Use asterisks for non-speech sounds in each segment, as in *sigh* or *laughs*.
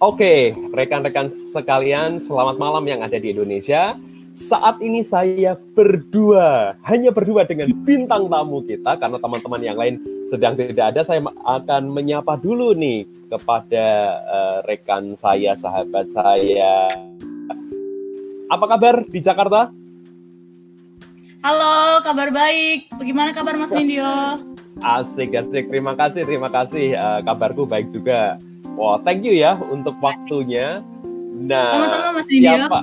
Oke, rekan-rekan sekalian, selamat malam yang ada di Indonesia. Saat ini saya berdua, hanya berdua dengan bintang tamu kita karena teman-teman yang lain sedang tidak ada. Saya akan menyapa dulu nih kepada uh, rekan saya, sahabat saya. Apa kabar di Jakarta? Halo, kabar baik. Bagaimana kabar Mas Nindyo? Asik, asik. Terima kasih, terima kasih. Uh, kabarku baik juga. Wah, thank you ya untuk waktunya. Nah, Sama-sama, Mas siapa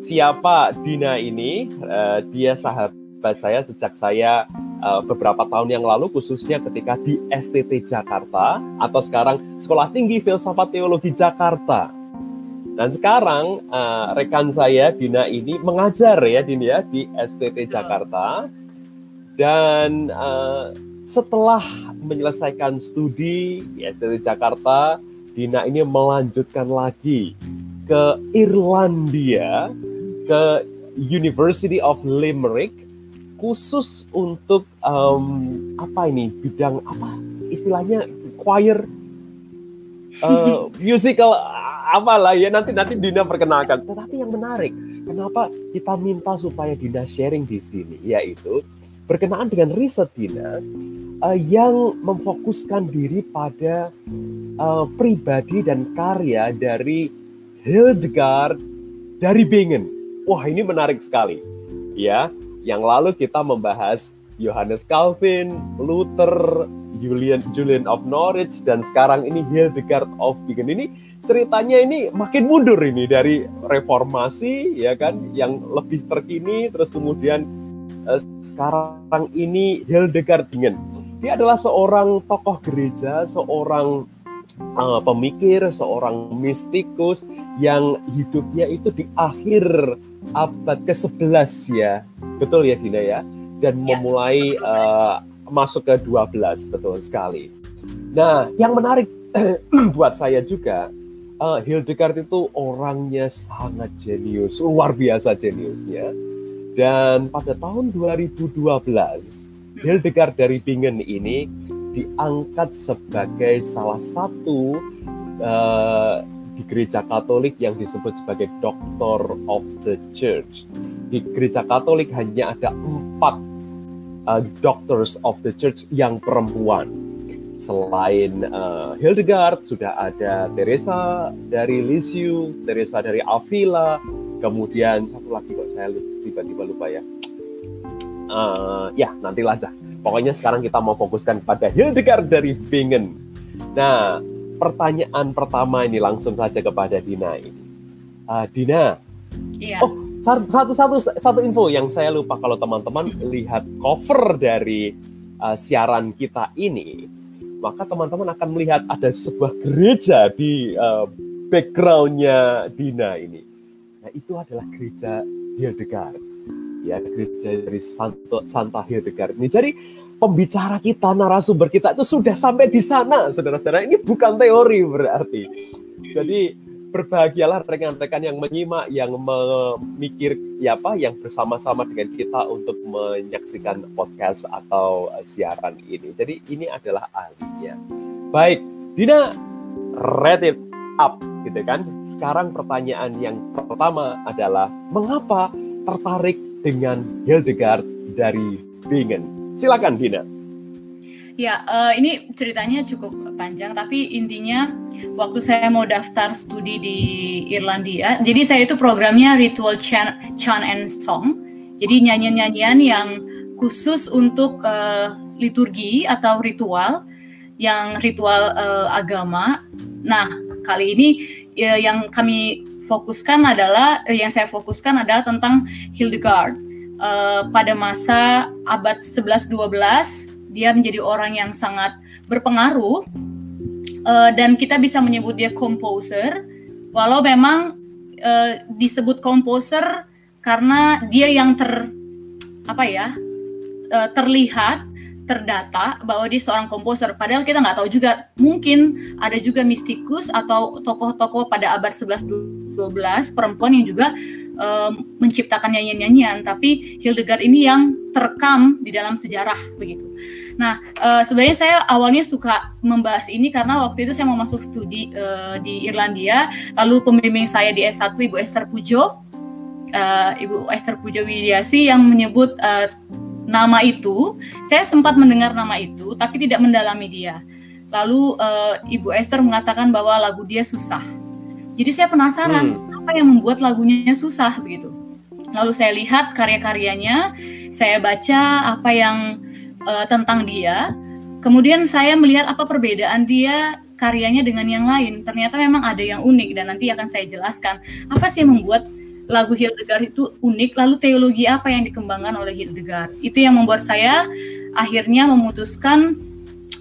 siapa Dina ini? Uh, dia sahabat saya sejak saya uh, beberapa tahun yang lalu, khususnya ketika di STT Jakarta atau sekarang Sekolah Tinggi Filsafat Teologi Jakarta. Dan sekarang uh, rekan saya Dina ini mengajar ya Dina ya di STT Jakarta dan uh, setelah menyelesaikan studi di STT Jakarta, Dina ini melanjutkan lagi ke Irlandia, ke University of Limerick, khusus untuk um, apa ini bidang apa istilahnya choir uh, *laughs* musical apalah ya nanti nanti Dina perkenalkan. Tetapi yang menarik, kenapa kita minta supaya Dina sharing di sini yaitu berkenaan dengan riset Dina uh, yang memfokuskan diri pada uh, pribadi dan karya dari Hildegard dari Bingen. Wah, ini menarik sekali. Ya, yang lalu kita membahas Johannes Calvin, Luther, Julian Julian of Norwich dan sekarang ini Hildegard of Bingen. Ini ceritanya ini makin mundur ini dari reformasi ya kan yang lebih terkini terus kemudian uh, sekarang ini Hildegard Bingen. Dia adalah seorang tokoh gereja, seorang uh, pemikir, seorang mistikus yang hidupnya itu di akhir abad ke-11 ya. Betul ya Dina ya? Dan ya. memulai uh, masuk ke 12, betul sekali. Nah, yang menarik *clears throat* buat saya juga, uh, Hildegard itu orangnya sangat jenius, luar biasa jeniusnya. Dan pada tahun 2012, hmm. Hildegard dari Bingen ini diangkat sebagai salah satu uh, di gereja Katolik yang disebut sebagai Doctor of the Church. Di gereja Katolik hanya ada empat uh, Doctors of the Church yang perempuan. Selain uh, Hildegard, sudah ada Teresa dari Lisieux, Teresa dari Avila, kemudian satu lagi kok saya tiba-tiba lupa ya. Uh, ya, nanti aja Pokoknya sekarang kita mau fokuskan pada Hildegard dari Bingen. Nah, pertanyaan pertama ini langsung saja kepada Dina ini. Uh, Dina. Iya. Oh, satu satu satu info yang saya lupa kalau teman-teman lihat cover dari uh, siaran kita ini, maka teman-teman akan melihat ada sebuah gereja di uh, backgroundnya Dina ini. Nah, itu adalah gereja Hildegard ya gereja dari Santo, Santa Hildegard ini. Jadi pembicara kita, narasumber kita itu sudah sampai di sana, saudara-saudara. Ini bukan teori berarti. Jadi berbahagialah rekan-rekan yang menyimak, yang memikir ya apa, yang bersama-sama dengan kita untuk menyaksikan podcast atau siaran ini. Jadi ini adalah ahlinya. Baik, Dina, read it up gitu kan. Sekarang pertanyaan yang pertama adalah mengapa tertarik dengan Hildegard dari Bingen. Silakan Dina. Ya, uh, ini ceritanya cukup panjang, tapi intinya waktu saya mau daftar studi di Irlandia, jadi saya itu programnya Ritual Chan, and Song, jadi nyanyian-nyanyian yang khusus untuk uh, liturgi atau ritual, yang ritual uh, agama. Nah, kali ini uh, yang kami fokuskan adalah eh, yang saya fokuskan adalah tentang Hildegard. Uh, pada masa abad 11-12 dia menjadi orang yang sangat berpengaruh uh, dan kita bisa menyebut dia komposer walau memang uh, disebut komposer karena dia yang ter apa ya uh, terlihat terdata bahwa dia seorang komposer. Padahal kita nggak tahu juga, mungkin ada juga mistikus atau tokoh-tokoh pada abad 11-12 11-12 perempuan yang juga uh, menciptakan nyanyian-nyanyian, tapi Hildegard ini yang terekam di dalam sejarah begitu. Nah, uh, sebenarnya saya awalnya suka membahas ini karena waktu itu saya mau masuk studi uh, di Irlandia, lalu pembimbing saya di S1 Ibu Esther Pujo, uh, Ibu Esther Pujo Widiasi yang menyebut uh, nama itu, saya sempat mendengar nama itu tapi tidak mendalami dia. Lalu uh, Ibu Esther mengatakan bahwa lagu dia susah. Jadi saya penasaran hmm. apa yang membuat lagunya susah begitu. Lalu saya lihat karya-karyanya, saya baca apa yang uh, tentang dia. Kemudian saya melihat apa perbedaan dia karyanya dengan yang lain. Ternyata memang ada yang unik dan nanti akan saya jelaskan apa sih yang membuat lagu Hildegard itu unik. Lalu teologi apa yang dikembangkan oleh Hildegard? Itu yang membuat saya akhirnya memutuskan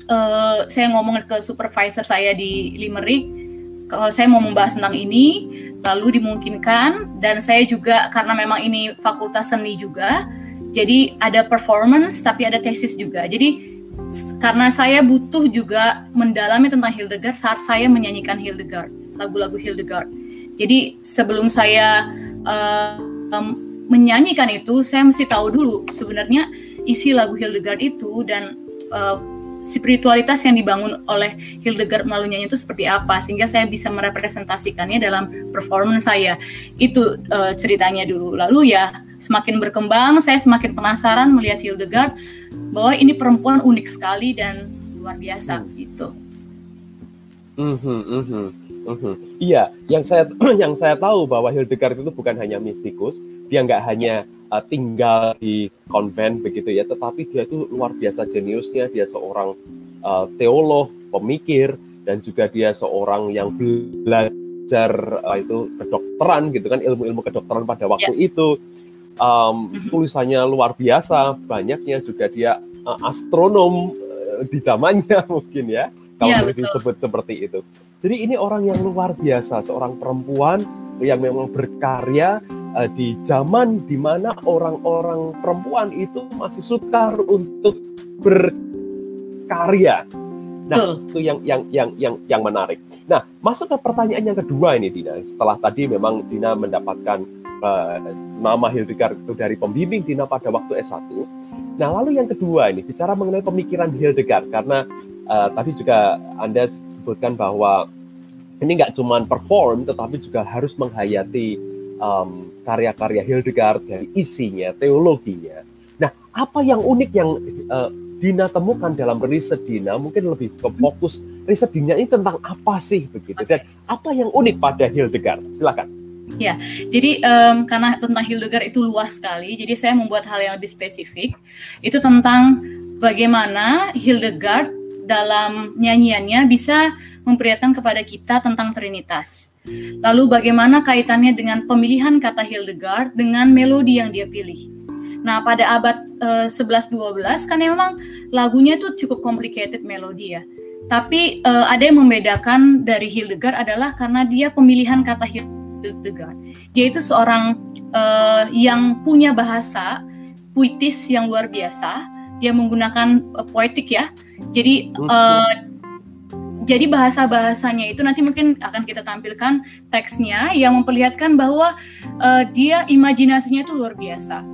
uh, saya ngomong ke supervisor saya di Limerick kalau saya mau membahas tentang ini lalu dimungkinkan dan saya juga karena memang ini fakultas seni juga jadi ada performance tapi ada tesis juga. Jadi karena saya butuh juga mendalami tentang Hildegard saat saya menyanyikan Hildegard, lagu-lagu Hildegard. Jadi sebelum saya uh, um, menyanyikan itu, saya mesti tahu dulu sebenarnya isi lagu Hildegard itu dan uh, spiritualitas yang dibangun oleh Hildegard melalui nyanyi itu seperti apa sehingga saya bisa merepresentasikannya dalam performance saya itu uh, ceritanya dulu lalu ya semakin berkembang saya semakin penasaran melihat Hildegard bahwa ini perempuan unik sekali dan luar biasa hmm. gitu mm -hmm, mm -hmm. Mm-hmm. Iya, yang saya *clears throat* yang saya tahu bahwa Hildegard itu bukan hanya mistikus, dia nggak hanya uh, tinggal di konven begitu ya, tetapi dia itu luar biasa jeniusnya, dia seorang uh, teolog, pemikir, dan juga dia seorang yang belajar uh, itu kedokteran gitu kan, ilmu-ilmu kedokteran pada waktu yeah. itu. Um, tulisannya luar biasa, banyaknya juga dia uh, astronom uh, di zamannya *laughs* mungkin ya kalau ya, disebut seperti itu. Jadi ini orang yang luar biasa, seorang perempuan yang memang berkarya uh, di zaman di mana orang-orang perempuan itu masih sukar untuk berkarya. Nah, Tuh. itu yang yang yang yang yang menarik. Nah, masuk ke pertanyaan yang kedua ini Dina. Setelah tadi memang Dina mendapatkan uh, nama Hildegard itu dari pembimbing Dina pada waktu S1. Nah, lalu yang kedua ini bicara mengenai pemikiran Hildegard karena uh, tadi juga Anda sebutkan bahwa ini nggak cuma perform, tetapi juga harus menghayati um, karya-karya Hildegard dari isinya, teologinya. Nah, apa yang unik yang uh, Dina temukan dalam riset Dina mungkin lebih ke fokus riset Dina ini tentang apa sih begitu dan apa yang unik pada Hildegard? Silakan. Ya, jadi um, karena tentang Hildegard itu luas sekali, jadi saya membuat hal yang lebih spesifik. Itu tentang bagaimana Hildegard dalam nyanyiannya bisa memperlihatkan kepada kita tentang Trinitas. Lalu bagaimana kaitannya dengan pemilihan kata Hildegard dengan melodi yang dia pilih. Nah, pada abad uh, 11-12 kan memang lagunya itu cukup complicated melodi ya. Tapi uh, ada yang membedakan dari Hildegard adalah karena dia pemilihan kata Hildegard. Dia itu seorang uh, yang punya bahasa puitis yang luar biasa. Dia menggunakan uh, poetik ya jadi uh, jadi bahasa bahasanya itu nanti mungkin akan kita tampilkan teksnya yang memperlihatkan bahwa uh, dia imajinasinya itu luar biasa.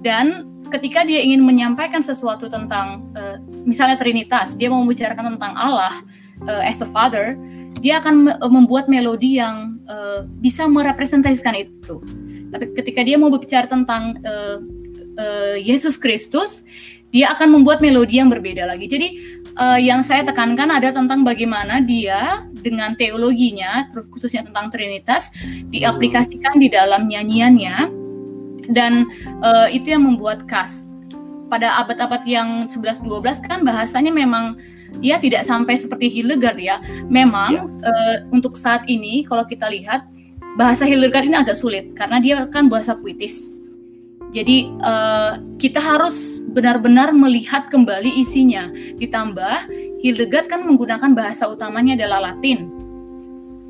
Dan ketika dia ingin menyampaikan sesuatu tentang uh, misalnya Trinitas dia mau membicarakan tentang Allah uh, as a Father dia akan membuat melodi yang uh, bisa merepresentasikan itu. Tapi ketika dia mau berbicara tentang uh, uh, Yesus Kristus dia akan membuat melodi yang berbeda lagi. Jadi uh, yang saya tekankan ada tentang bagaimana dia dengan teologinya, terus khususnya tentang Trinitas, diaplikasikan di dalam nyanyiannya, dan uh, itu yang membuat khas. Pada abad-abad yang 11-12 kan bahasanya memang ya tidak sampai seperti Hildegard ya. Memang ya. Uh, untuk saat ini kalau kita lihat bahasa Hildegard ini agak sulit karena dia kan bahasa puitis jadi uh, kita harus benar-benar melihat kembali isinya. Ditambah Hildegard kan menggunakan bahasa utamanya adalah Latin.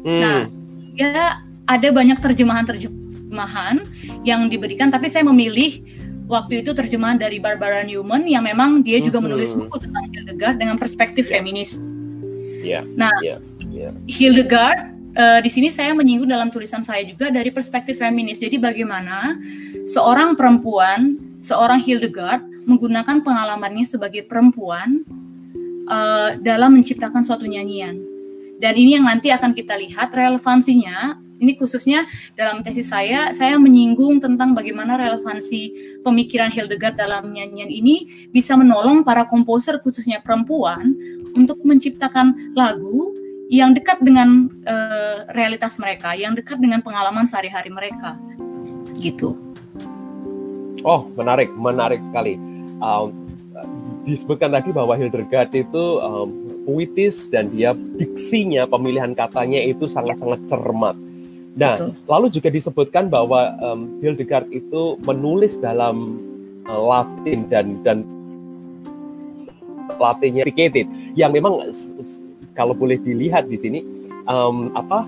Hmm. Nah, ya ada banyak terjemahan-terjemahan yang diberikan, tapi saya memilih waktu itu terjemahan dari Barbara Newman yang memang dia juga hmm. menulis buku tentang Hildegard dengan perspektif yeah. feminis. Yeah. Nah, yeah. Yeah. Hildegard uh, di sini saya menyinggung dalam tulisan saya juga dari perspektif feminis. Jadi bagaimana seorang perempuan, seorang Hildegard menggunakan pengalamannya sebagai perempuan uh, dalam menciptakan suatu nyanyian. Dan ini yang nanti akan kita lihat relevansinya. Ini khususnya dalam tesis saya, saya menyinggung tentang bagaimana relevansi pemikiran Hildegard dalam nyanyian ini bisa menolong para komposer khususnya perempuan untuk menciptakan lagu yang dekat dengan uh, realitas mereka, yang dekat dengan pengalaman sehari-hari mereka, gitu. Oh, menarik, menarik sekali. Um, disebutkan tadi bahwa Hildegard itu um, puitis dan dia diksinya, pemilihan katanya itu sangat-sangat cermat. Nah, Betul. lalu juga disebutkan bahwa um, Hildegard itu menulis dalam uh, Latin dan dan Latinnya dedicated yang memang kalau boleh dilihat di sini um, apa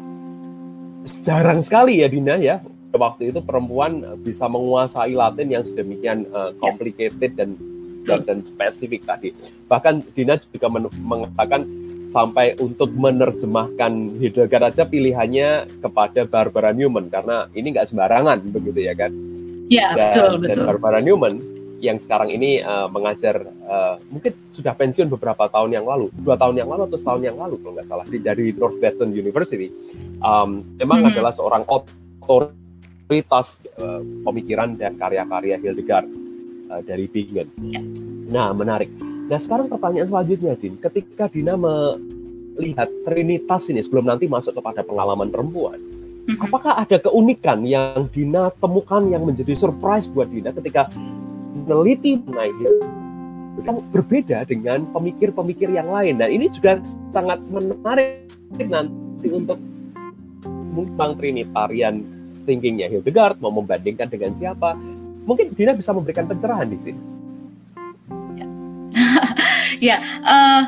jarang sekali ya Dina ya waktu itu perempuan bisa menguasai Latin yang sedemikian uh, complicated dan dan, dan spesifik tadi. Bahkan Dina juga mengatakan sampai untuk menerjemahkan Hildegard aja pilihannya kepada Barbara Newman karena ini nggak sembarangan begitu ya kan? Iya betul betul. Dan Barbara Newman yang sekarang ini uh, mengajar uh, mungkin sudah pensiun beberapa tahun yang lalu, dua tahun yang lalu atau setahun yang lalu kalau nggak salah dari Northwestern University, um, memang mm -hmm. adalah seorang otoritas uh, pemikiran dan karya-karya Hildegard uh, dari Bingen. Yeah. Nah menarik. Nah sekarang pertanyaan selanjutnya, Din, ketika Dina melihat Trinitas ini sebelum nanti masuk kepada pengalaman perempuan, mm-hmm. apakah ada keunikan yang Dina temukan yang menjadi surprise buat Dina ketika meneliti mengenai kan berbeda dengan pemikir-pemikir yang lain. Dan ini juga sangat menarik nanti untuk mungkin Trinitarian thinkingnya Hildegard mau membandingkan dengan siapa. Mungkin Dina bisa memberikan pencerahan di sini. *laughs* Ya, ya uh,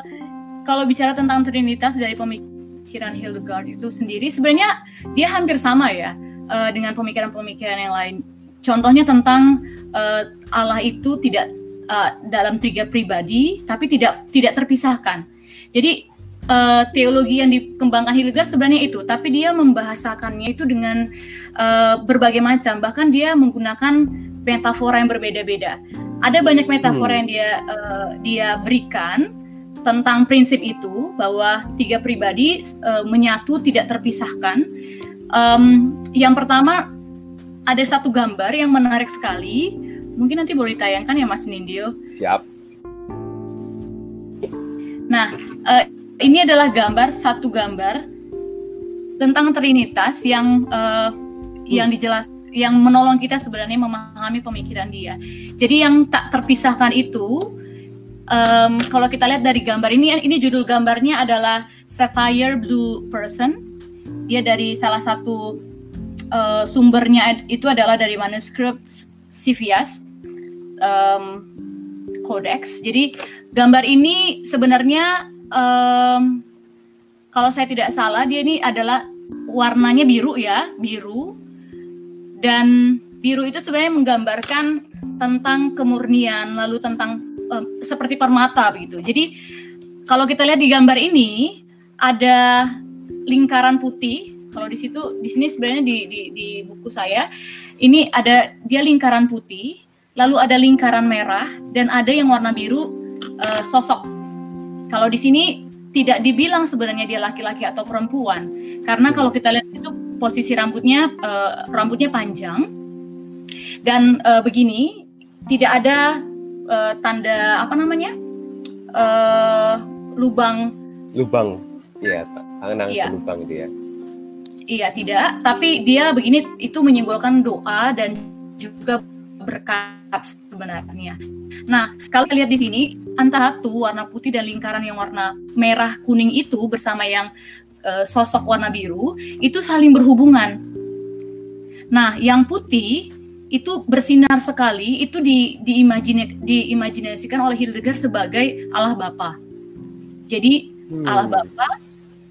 kalau bicara tentang Trinitas dari pemikiran Hildegard itu sendiri, sebenarnya dia hampir sama ya uh, dengan pemikiran-pemikiran yang lain Contohnya tentang uh, Allah itu tidak uh, dalam tiga pribadi, tapi tidak tidak terpisahkan. Jadi uh, teologi yang dikembangkan Hildegard sebenarnya itu, tapi dia membahasakannya itu dengan uh, berbagai macam. Bahkan dia menggunakan metafora yang berbeda-beda. Ada banyak metafora hmm. yang dia uh, dia berikan tentang prinsip itu bahwa tiga pribadi uh, menyatu tidak terpisahkan. Um, yang pertama ada satu gambar yang menarik sekali. Mungkin nanti boleh ditayangkan ya Mas Nindyo. Siap. Nah, uh, ini adalah gambar satu gambar tentang Trinitas yang uh, hmm. yang dijelas yang menolong kita sebenarnya memahami pemikiran dia. Jadi yang tak terpisahkan itu um, kalau kita lihat dari gambar ini ini judul gambarnya adalah Sapphire Blue Person. Dia dari salah satu uh, sumbernya itu adalah dari manuskrip Sivias um, Codex. Jadi gambar ini sebenarnya um, kalau saya tidak salah dia ini adalah warnanya biru ya, biru. Dan biru itu sebenarnya menggambarkan tentang kemurnian, lalu tentang um, seperti permata begitu. Jadi kalau kita lihat di gambar ini ada lingkaran putih kalau di situ di sini sebenarnya di, di di buku saya ini ada dia lingkaran putih, lalu ada lingkaran merah dan ada yang warna biru uh, sosok. Kalau di sini tidak dibilang sebenarnya dia laki-laki atau perempuan karena kalau kita lihat itu posisi rambutnya uh, rambutnya panjang dan uh, begini tidak ada uh, tanda apa namanya uh, lubang lubang ya tangan ya. lubang ya Iya tidak, tapi dia begini itu menyimbolkan doa dan juga berkat sebenarnya. Nah, kalau lihat di sini antara satu warna putih dan lingkaran yang warna merah kuning itu bersama yang e, sosok warna biru itu saling berhubungan. Nah, yang putih itu bersinar sekali, itu di diimajine, diimajinasikan oleh Hildegard sebagai Allah Bapa. Jadi hmm. Allah Bapa,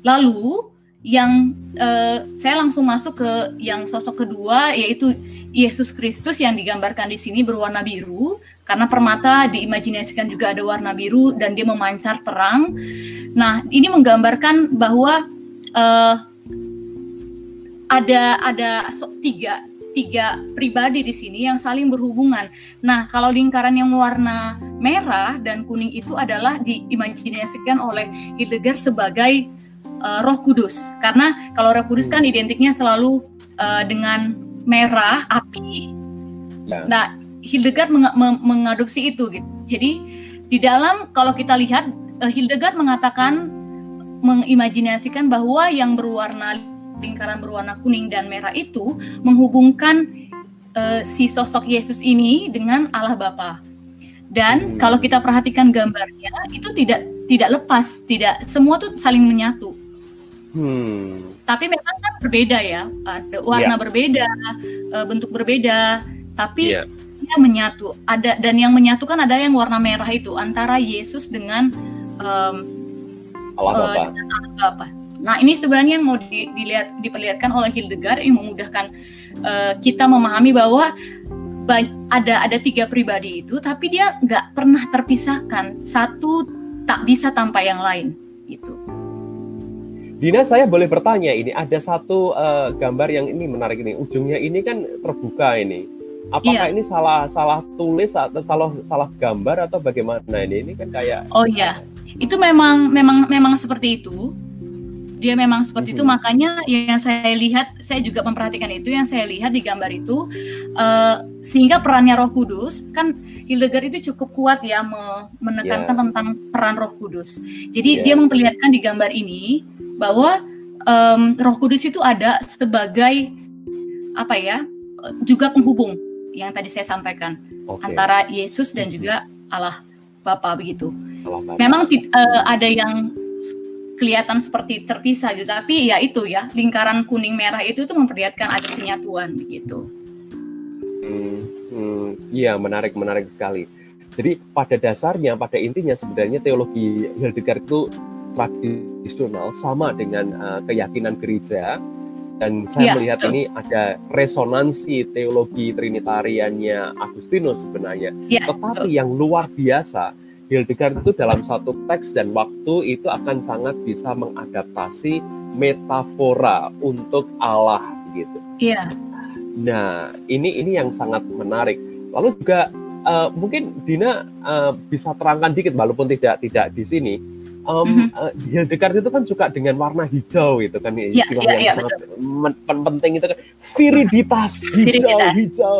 lalu yang uh, saya langsung masuk ke yang sosok kedua yaitu Yesus Kristus yang digambarkan di sini berwarna biru karena permata diimajinasikan juga ada warna biru dan dia memancar terang. Nah, ini menggambarkan bahwa uh, ada ada tiga tiga pribadi di sini yang saling berhubungan. Nah, kalau lingkaran yang warna merah dan kuning itu adalah diimajinasikan oleh Hildegard sebagai uh, Roh Kudus. Karena kalau Roh Kudus kan identiknya selalu uh, dengan merah api. Ya. Nah, Hildegard meng meng mengadopsi itu gitu. Jadi di dalam kalau kita lihat uh, Hildegard mengatakan mengimajinasikan bahwa yang berwarna lingkaran berwarna kuning dan merah itu menghubungkan uh, si sosok Yesus ini dengan Allah Bapa. Dan hmm. kalau kita perhatikan gambarnya itu tidak tidak lepas, tidak semua tuh saling menyatu. Hmm. Tapi memang kan berbeda ya, ada warna yeah. berbeda, uh, bentuk berbeda, tapi yeah. dia menyatu. Ada dan yang menyatukan ada yang warna merah itu antara Yesus dengan um, Allah Bapa. Uh, Nah, ini sebenarnya yang mau di, dilihat diperlihatkan oleh Hildegard yang memudahkan uh, kita memahami bahwa ada ada tiga pribadi itu, tapi dia nggak pernah terpisahkan. Satu tak bisa tanpa yang lain, gitu. Dina, saya boleh bertanya ini ada satu uh, gambar yang ini menarik ini. Ujungnya ini kan terbuka ini. Apakah iya. ini salah salah tulis atau salah salah gambar atau bagaimana ini? Ini kan kayak Oh iya. Itu memang memang memang seperti itu dia memang seperti itu makanya yang saya lihat saya juga memperhatikan itu yang saya lihat di gambar itu uh, sehingga perannya Roh Kudus kan Hildegard itu cukup kuat ya me menekankan yeah. tentang peran Roh Kudus jadi yeah. dia memperlihatkan di gambar ini bahwa um, Roh Kudus itu ada sebagai apa ya juga penghubung yang tadi saya sampaikan. Okay. antara Yesus dan juga Allah Bapa begitu. Allah Memang uh, ada yang kelihatan seperti terpisah gitu tapi ya itu ya lingkaran kuning merah itu tuh memperlihatkan ada penyatuan begitu. Hmm, hmm, iya menarik menarik sekali. Jadi pada dasarnya pada intinya sebenarnya teologi Hildegard itu tradisional sama dengan uh, keyakinan gereja dan saya ya, melihat betul. ini ada resonansi teologi trinitariannya Agustinus sebenarnya ya, tetapi betul. yang luar biasa Hildegard itu dalam satu teks dan waktu itu akan sangat bisa mengadaptasi metafora untuk Allah gitu. Iya. Nah, ini ini yang sangat menarik. Lalu juga uh, mungkin Dina uh, bisa terangkan dikit walaupun tidak tidak di sini um, mm-hmm. uh, Hildegard itu kan suka dengan warna hijau itu kan yeah, istilah yeah, yang yeah, sangat men- penting itu kan. Viriditas hijau viriditas. hijau.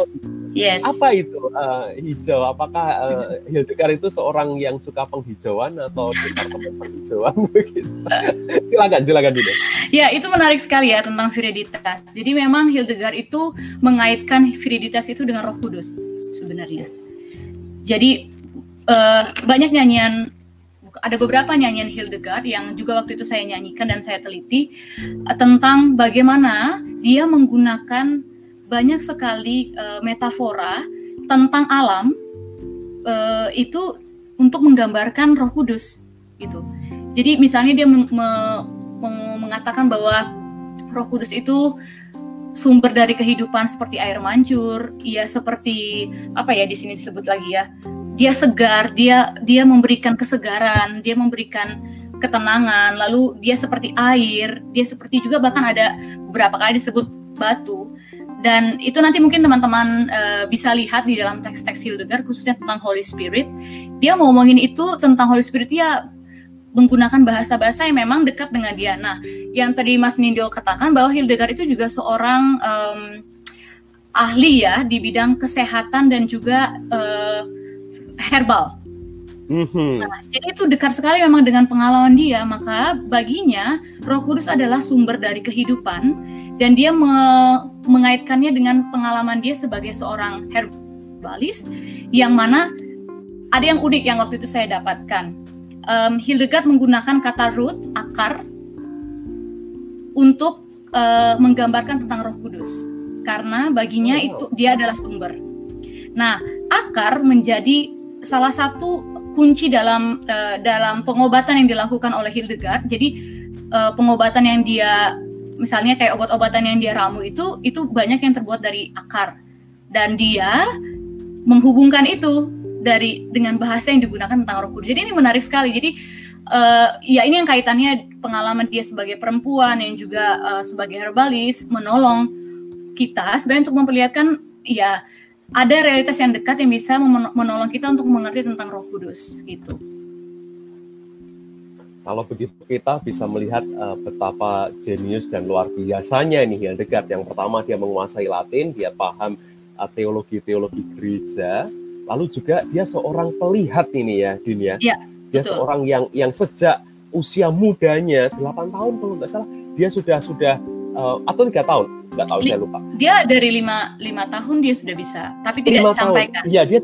Yes. apa itu uh, hijau? Apakah uh, Hildegard itu seorang yang suka penghijauan atau departemen penghijauan? Begitu *laughs* silakan silakan dulu ya itu menarik sekali ya tentang viriditas. Jadi memang Hildegard itu mengaitkan viriditas itu dengan Roh Kudus sebenarnya. Jadi uh, banyak nyanyian ada beberapa nyanyian Hildegard yang juga waktu itu saya nyanyikan dan saya teliti uh, tentang bagaimana dia menggunakan banyak sekali uh, metafora tentang alam uh, itu untuk menggambarkan Roh Kudus gitu. Jadi misalnya dia me me mengatakan bahwa Roh Kudus itu sumber dari kehidupan seperti air mancur, ia seperti apa ya di sini disebut lagi ya, dia segar, dia dia memberikan kesegaran, dia memberikan ketenangan, lalu dia seperti air, dia seperti juga bahkan ada beberapa kali disebut batu. Dan itu nanti mungkin teman-teman uh, bisa lihat di dalam teks-teks Hildegard khususnya tentang Holy Spirit. Dia ngomongin itu tentang Holy Spirit ya menggunakan bahasa-bahasa yang memang dekat dengan dia. Nah, yang tadi Mas Nindyo katakan bahwa Hildegard itu juga seorang um, ahli ya di bidang kesehatan dan juga uh, herbal. Mm-hmm. Nah, jadi itu dekat sekali memang dengan pengalaman dia. Maka baginya Roh Kudus adalah sumber dari kehidupan dan dia me- mengaitkannya dengan pengalaman dia sebagai seorang herbalis yang mana ada yang unik yang waktu itu saya dapatkan. Um, Hildegard menggunakan kata root akar untuk uh, menggambarkan tentang Roh Kudus karena baginya oh. itu dia adalah sumber. Nah, akar menjadi salah satu kunci dalam uh, dalam pengobatan yang dilakukan oleh Hildegard. Jadi uh, pengobatan yang dia misalnya kayak obat-obatan yang dia ramu itu itu banyak yang terbuat dari akar dan dia menghubungkan itu dari dengan bahasa yang digunakan tentang Roh Kudus. Jadi ini menarik sekali. Jadi uh, ya ini yang kaitannya pengalaman dia sebagai perempuan yang juga uh, sebagai herbalis menolong kita sebenarnya untuk memperlihatkan ya ada realitas yang dekat yang bisa menolong kita untuk mengerti tentang Roh Kudus gitu. Kalau begitu kita bisa melihat uh, betapa jenius dan luar biasanya ini Hildegard. Yang pertama dia menguasai Latin, dia paham uh, teologi-teologi gereja, lalu juga dia seorang pelihat ini ya, dunia. Ya, dia betul. seorang yang yang sejak usia mudanya 8 tahun kalau nggak salah dia sudah sudah uh, atau tiga tahun nggak tahu Li, saya lupa. Dia dari lima lima tahun dia sudah bisa, tapi tidak disampaikan. Iya dia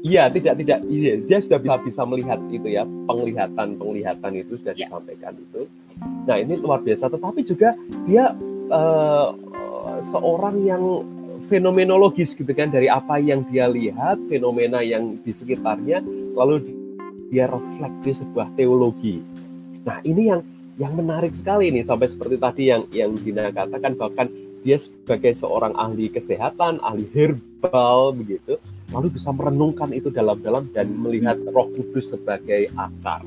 Iya, tidak tidak iya, dia sudah bisa, bisa melihat itu ya, penglihatan penglihatan itu sudah ya. disampaikan itu. Nah, ini luar biasa tetapi juga dia uh, seorang yang fenomenologis gitu kan dari apa yang dia lihat, fenomena yang di sekitarnya lalu dia refleksi sebuah teologi. Nah, ini yang yang menarik sekali nih sampai seperti tadi yang yang Dina katakan bahkan dia sebagai seorang ahli kesehatan, ahli herbal begitu lalu bisa merenungkan itu dalam-dalam dan melihat Roh Kudus sebagai akar.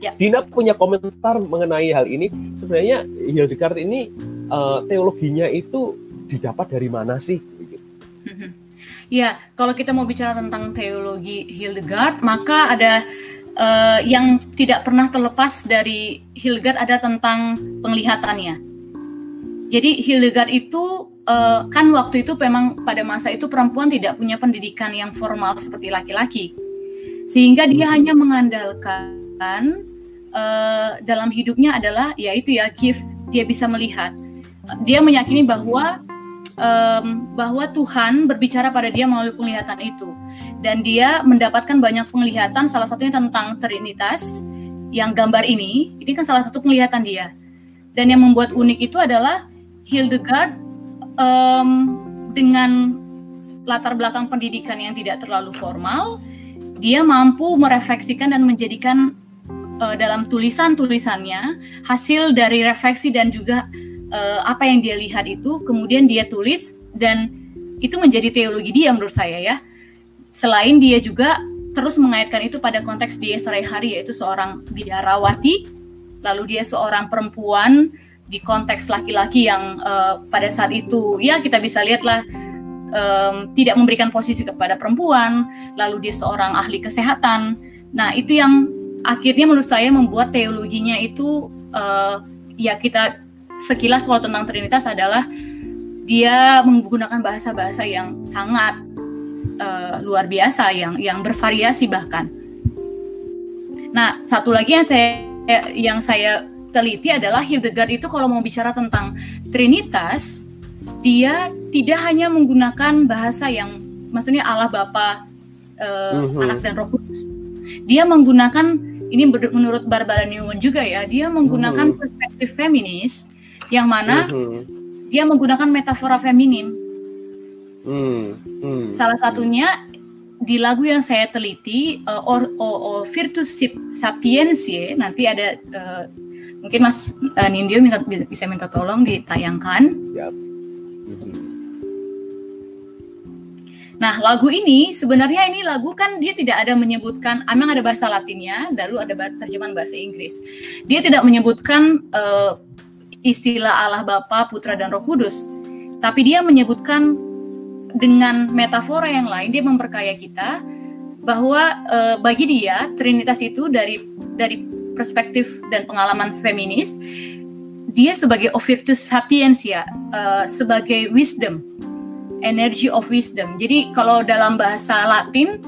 Ya. Dina punya komentar mengenai hal ini. Sebenarnya Hildegard ini uh, teologinya itu didapat dari mana sih? *laughs* Ya, kalau kita mau bicara tentang teologi Hildegard, maka ada uh, yang tidak pernah terlepas dari Hildegard ada tentang penglihatannya. Jadi Hildegard itu uh, kan waktu itu memang pada masa itu perempuan tidak punya pendidikan yang formal seperti laki-laki, sehingga dia hmm. hanya mengandalkan uh, dalam hidupnya adalah yaitu ya gift dia bisa melihat. Dia meyakini bahwa um, bahwa Tuhan berbicara pada dia melalui penglihatan itu, dan dia mendapatkan banyak penglihatan. Salah satunya tentang Trinitas yang gambar ini. Ini kan salah satu penglihatan dia. Dan yang membuat unik itu adalah Hildegard um, dengan latar belakang pendidikan yang tidak terlalu formal, dia mampu merefleksikan dan menjadikan uh, dalam tulisan-tulisannya hasil dari refleksi dan juga uh, apa yang dia lihat itu kemudian dia tulis dan itu menjadi teologi dia menurut saya ya. Selain dia juga terus mengaitkan itu pada konteks dia sehari-hari yaitu seorang biarawati, lalu dia seorang perempuan di konteks laki-laki yang uh, pada saat itu ya kita bisa lihatlah um, tidak memberikan posisi kepada perempuan, lalu dia seorang ahli kesehatan. Nah itu yang akhirnya menurut saya membuat teologinya itu uh, ya kita sekilas kalau tentang Trinitas adalah dia menggunakan bahasa-bahasa yang sangat uh, luar biasa, yang yang bervariasi bahkan. Nah satu lagi yang saya yang saya teliti adalah Hildegard itu kalau mau bicara tentang Trinitas, dia tidak hanya menggunakan bahasa yang maksudnya Allah Bapa, uh. Anak dan Roh Kudus. Dia menggunakan ini menurut Barbara Newman juga ya, dia menggunakan uh-huh. perspektif feminis yang mana uh-huh. dia menggunakan metafora feminim. Uh-huh. Salah satunya di lagu yang saya teliti uh, or, or, or Virtus Sapientiae nanti ada uh, Mungkin Mas uh, Nindyo minta, bisa minta tolong ditayangkan. Siap. Nah, lagu ini sebenarnya ini lagu kan dia tidak ada menyebutkan, emang ada bahasa Latinnya, lalu ada terjemahan bahasa Inggris. Dia tidak menyebutkan uh, istilah Allah Bapa, Putra dan Roh Kudus, tapi dia menyebutkan dengan metafora yang lain dia memperkaya kita bahwa uh, bagi dia Trinitas itu dari dari perspektif dan pengalaman feminis, dia sebagai Ovirtus Sapientia, uh, sebagai wisdom, energy of wisdom. Jadi kalau dalam bahasa Latin,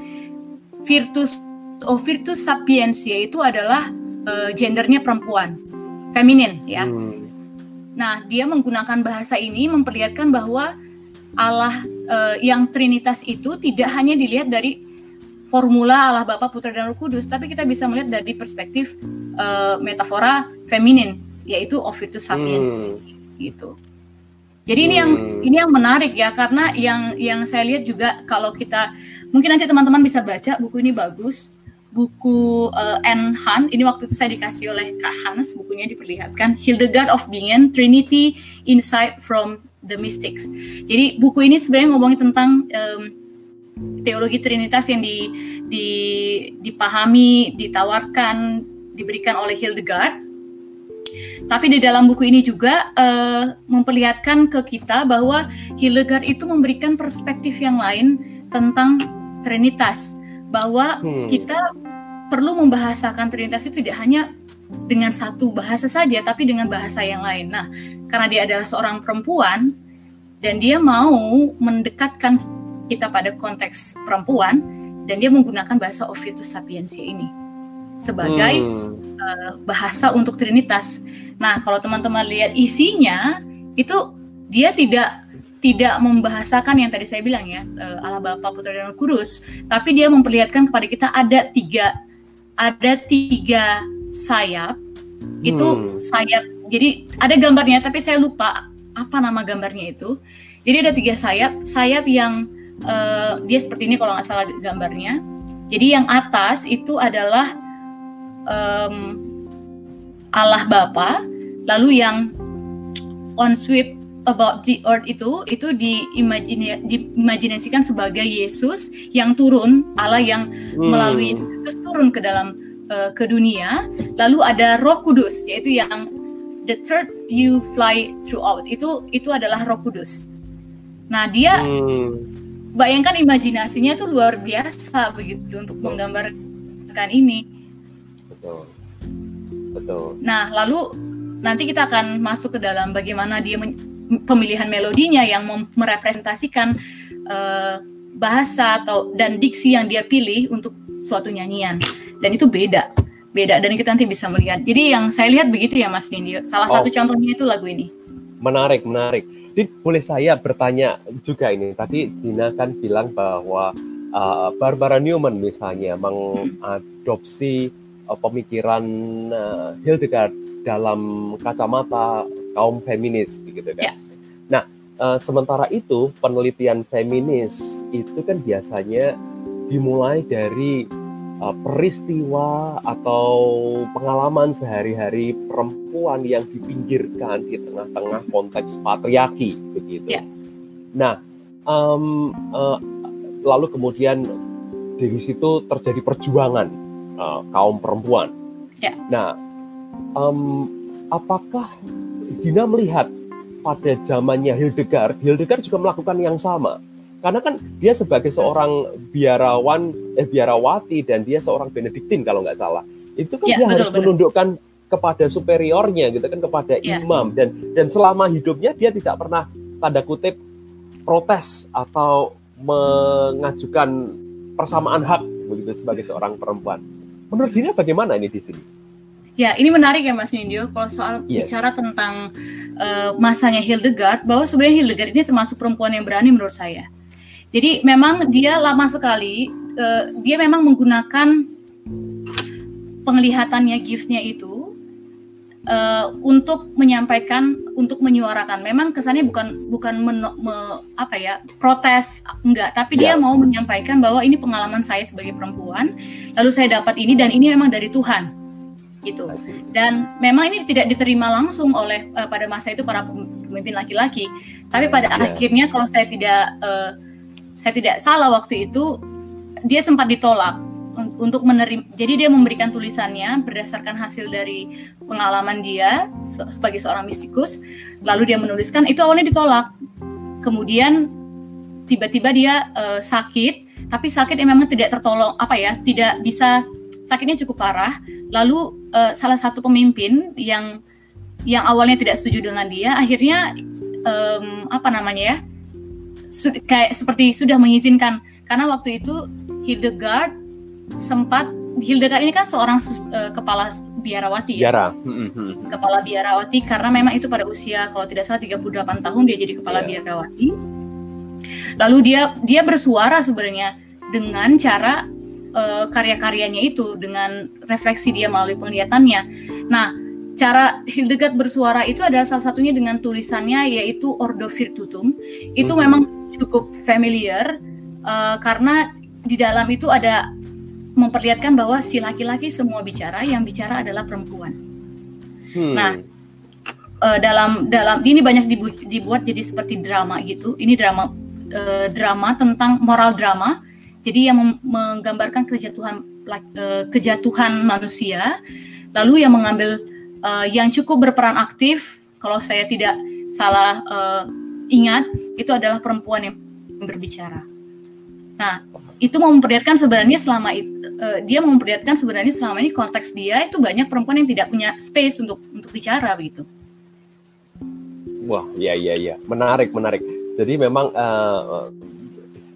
Virtus Ovirtus Sapientia itu adalah uh, gendernya perempuan, feminin ya. Hmm. Nah, dia menggunakan bahasa ini memperlihatkan bahwa Allah uh, yang Trinitas itu tidak hanya dilihat dari formula Allah Bapa, Putra dan Roh Kudus, tapi kita bisa melihat dari perspektif uh, metafora feminin, yaitu of virtus sapiens, hmm. gitu. Jadi hmm. ini yang hmm. ini yang menarik ya, karena yang yang saya lihat juga kalau kita mungkin nanti teman-teman bisa baca buku ini bagus, buku uh, Anne Han. Ini waktu itu saya dikasih oleh Kak Hans, bukunya diperlihatkan Hildegard of Bingen, Trinity Insight from the Mystics. Jadi buku ini sebenarnya ngomongin tentang um, teologi Trinitas yang di, di, dipahami, ditawarkan diberikan oleh Hildegard. Tapi di dalam buku ini juga uh, memperlihatkan ke kita bahwa Hildegard itu memberikan perspektif yang lain tentang Trinitas, bahwa hmm. kita perlu membahasakan Trinitas itu tidak hanya dengan satu bahasa saja, tapi dengan bahasa yang lain. Nah, karena dia adalah seorang perempuan dan dia mau mendekatkan kita pada konteks perempuan, dan dia menggunakan bahasa Ovidius Sapiensia ini sebagai hmm. uh, bahasa untuk Trinitas. Nah, kalau teman-teman lihat isinya itu dia tidak tidak membahasakan yang tadi saya bilang ya uh, Allah Bapa Putra dan Kudus, tapi dia memperlihatkan kepada kita ada tiga ada tiga sayap hmm. itu sayap. Jadi ada gambarnya, tapi saya lupa apa nama gambarnya itu. Jadi ada tiga sayap, sayap yang uh, dia seperti ini kalau nggak salah gambarnya. Jadi yang atas itu adalah um, Allah Bapa, lalu yang on sweep about the earth itu itu diimajinasikan sebagai Yesus yang turun, Allah yang hmm. melalui Yesus turun ke dalam uh, ke dunia. Lalu ada Roh Kudus yaitu yang the third you fly throughout itu itu adalah Roh Kudus. Nah, dia hmm bayangkan imajinasinya tuh luar biasa begitu untuk menggambarkan ini. Betul. Betul. Nah, lalu nanti kita akan masuk ke dalam bagaimana dia pemilihan melodinya yang merepresentasikan uh, bahasa atau dan diksi yang dia pilih untuk suatu nyanyian. Dan itu beda. Beda dan kita nanti bisa melihat. Jadi yang saya lihat begitu ya Mas Nindi. Salah oh. satu contohnya itu lagu ini. Menarik, menarik jadi boleh saya bertanya juga ini. Tadi Dina kan bilang bahwa uh, Barbara Newman misalnya mengadopsi uh, pemikiran uh, Hildegard dalam kacamata kaum feminis begitu kan. Yeah. Nah, uh, sementara itu penelitian feminis itu kan biasanya dimulai dari Uh, peristiwa atau pengalaman sehari-hari perempuan yang dipinggirkan di tengah-tengah konteks patriarki begitu. Yeah. Nah, um, uh, lalu kemudian dari situ terjadi perjuangan uh, kaum perempuan. Yeah. Nah, um, apakah Dina melihat pada zamannya Hildegard, Hildegard juga melakukan yang sama? karena kan dia sebagai seorang biarawan eh biarawati dan dia seorang benediktin kalau nggak salah itu kan ya, dia betul, harus betul. menundukkan kepada superiornya gitu kan kepada ya. imam dan dan selama hidupnya dia tidak pernah tanda kutip protes atau mengajukan persamaan hak begitu sebagai seorang perempuan menurut dia bagaimana ini di sini Ya, ini menarik ya Mas Nindyo kalau soal yes. bicara tentang uh, masanya Hildegard bahwa sebenarnya Hildegard ini termasuk perempuan yang berani menurut saya. Jadi memang dia lama sekali uh, dia memang menggunakan penglihatannya giftnya itu uh, untuk menyampaikan untuk menyuarakan. Memang kesannya bukan bukan men, me, apa ya protes enggak, tapi dia ya. mau menyampaikan bahwa ini pengalaman saya sebagai perempuan, lalu saya dapat ini dan ini memang dari Tuhan gitu. Dan memang ini tidak diterima langsung oleh uh, pada masa itu para pemimpin laki-laki, tapi pada yeah. akhirnya kalau saya tidak uh, saya tidak salah waktu itu dia sempat ditolak untuk menerima jadi dia memberikan tulisannya berdasarkan hasil dari pengalaman dia sebagai seorang mistikus lalu dia menuliskan itu awalnya ditolak kemudian tiba-tiba dia uh, sakit tapi sakit yang memang tidak tertolong apa ya tidak bisa sakitnya cukup parah lalu uh, salah satu pemimpin yang yang awalnya tidak setuju dengan dia akhirnya um, apa namanya ya kayak seperti sudah mengizinkan karena waktu itu Hildegard sempat Hildegard ini kan seorang uh, kepala biarawati ya. Biara. Hmm. Kepala biarawati karena memang itu pada usia kalau tidak salah 38 tahun dia jadi kepala yeah. biarawati. Lalu dia dia bersuara sebenarnya dengan cara uh, karya-karyanya itu dengan refleksi dia melalui penglihatannya. Nah, cara Hildegard bersuara itu adalah salah satunya dengan tulisannya yaitu Ordo Virtutum. Itu hmm. memang cukup familiar uh, karena di dalam itu ada memperlihatkan bahwa si laki-laki semua bicara, yang bicara adalah perempuan. Hmm. Nah, uh, dalam dalam ini banyak dibu dibuat jadi seperti drama gitu. Ini drama uh, drama tentang moral drama. Jadi yang menggambarkan kejatuhan uh, kejatuhan manusia Lalu yang mengambil uh, yang cukup berperan aktif, kalau saya tidak salah uh, ingat, itu adalah perempuan yang berbicara. Nah, itu memperlihatkan sebenarnya selama itu uh, dia memperlihatkan sebenarnya selama ini konteks dia itu banyak perempuan yang tidak punya space untuk untuk bicara begitu. Wah, ya ya ya, menarik menarik. Jadi memang uh,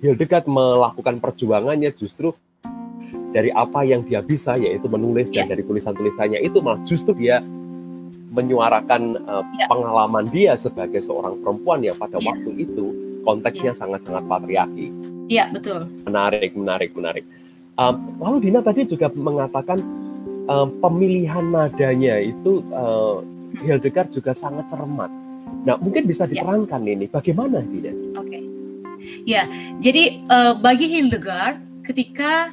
Hildegard melakukan perjuangannya justru dari apa yang dia bisa yaitu menulis yeah. dan ya. dari tulisan-tulisannya itu malah justru dia menyuarakan uh, eh, yeah. pengalaman dia sebagai seorang perempuan yang pada yeah. waktu itu konteksnya ya. sangat-sangat yeah. patriarki. Iya yeah, betul. Menarik, menarik, menarik. Um, lalu Dina tadi juga mengatakan um, pemilihan nadanya itu uh, Hildegard juga sangat cermat. Nah mungkin bisa ya. diterangkan yeah. ini bagaimana Dina? Oke. Okay. Ya, jadi uh, bagi Hildegard ketika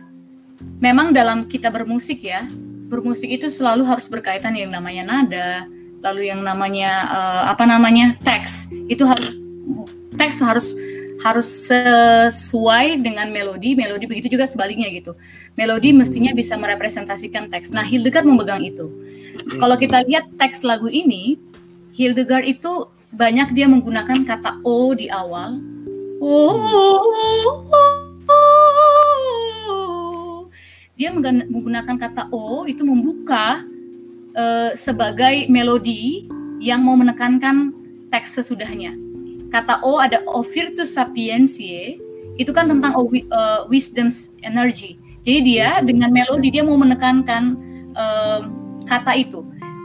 memang dalam kita bermusik ya, bermusik itu selalu harus berkaitan yang namanya nada, lalu yang namanya uh, apa namanya teks itu harus teks harus harus sesuai dengan melodi, melodi begitu juga sebaliknya gitu. Melodi mestinya bisa merepresentasikan teks. Nah, Hildegard memegang itu. Kalau kita lihat teks lagu ini, Hildegard itu banyak dia menggunakan kata o di awal. Oh, dia menggunakan kata o itu membuka uh, sebagai melodi yang mau menekankan teks sesudahnya. Kata o ada o virtus sapientiae itu kan tentang o, uh, wisdom's energy. Jadi dia dengan melodi dia mau menekankan uh, kata itu.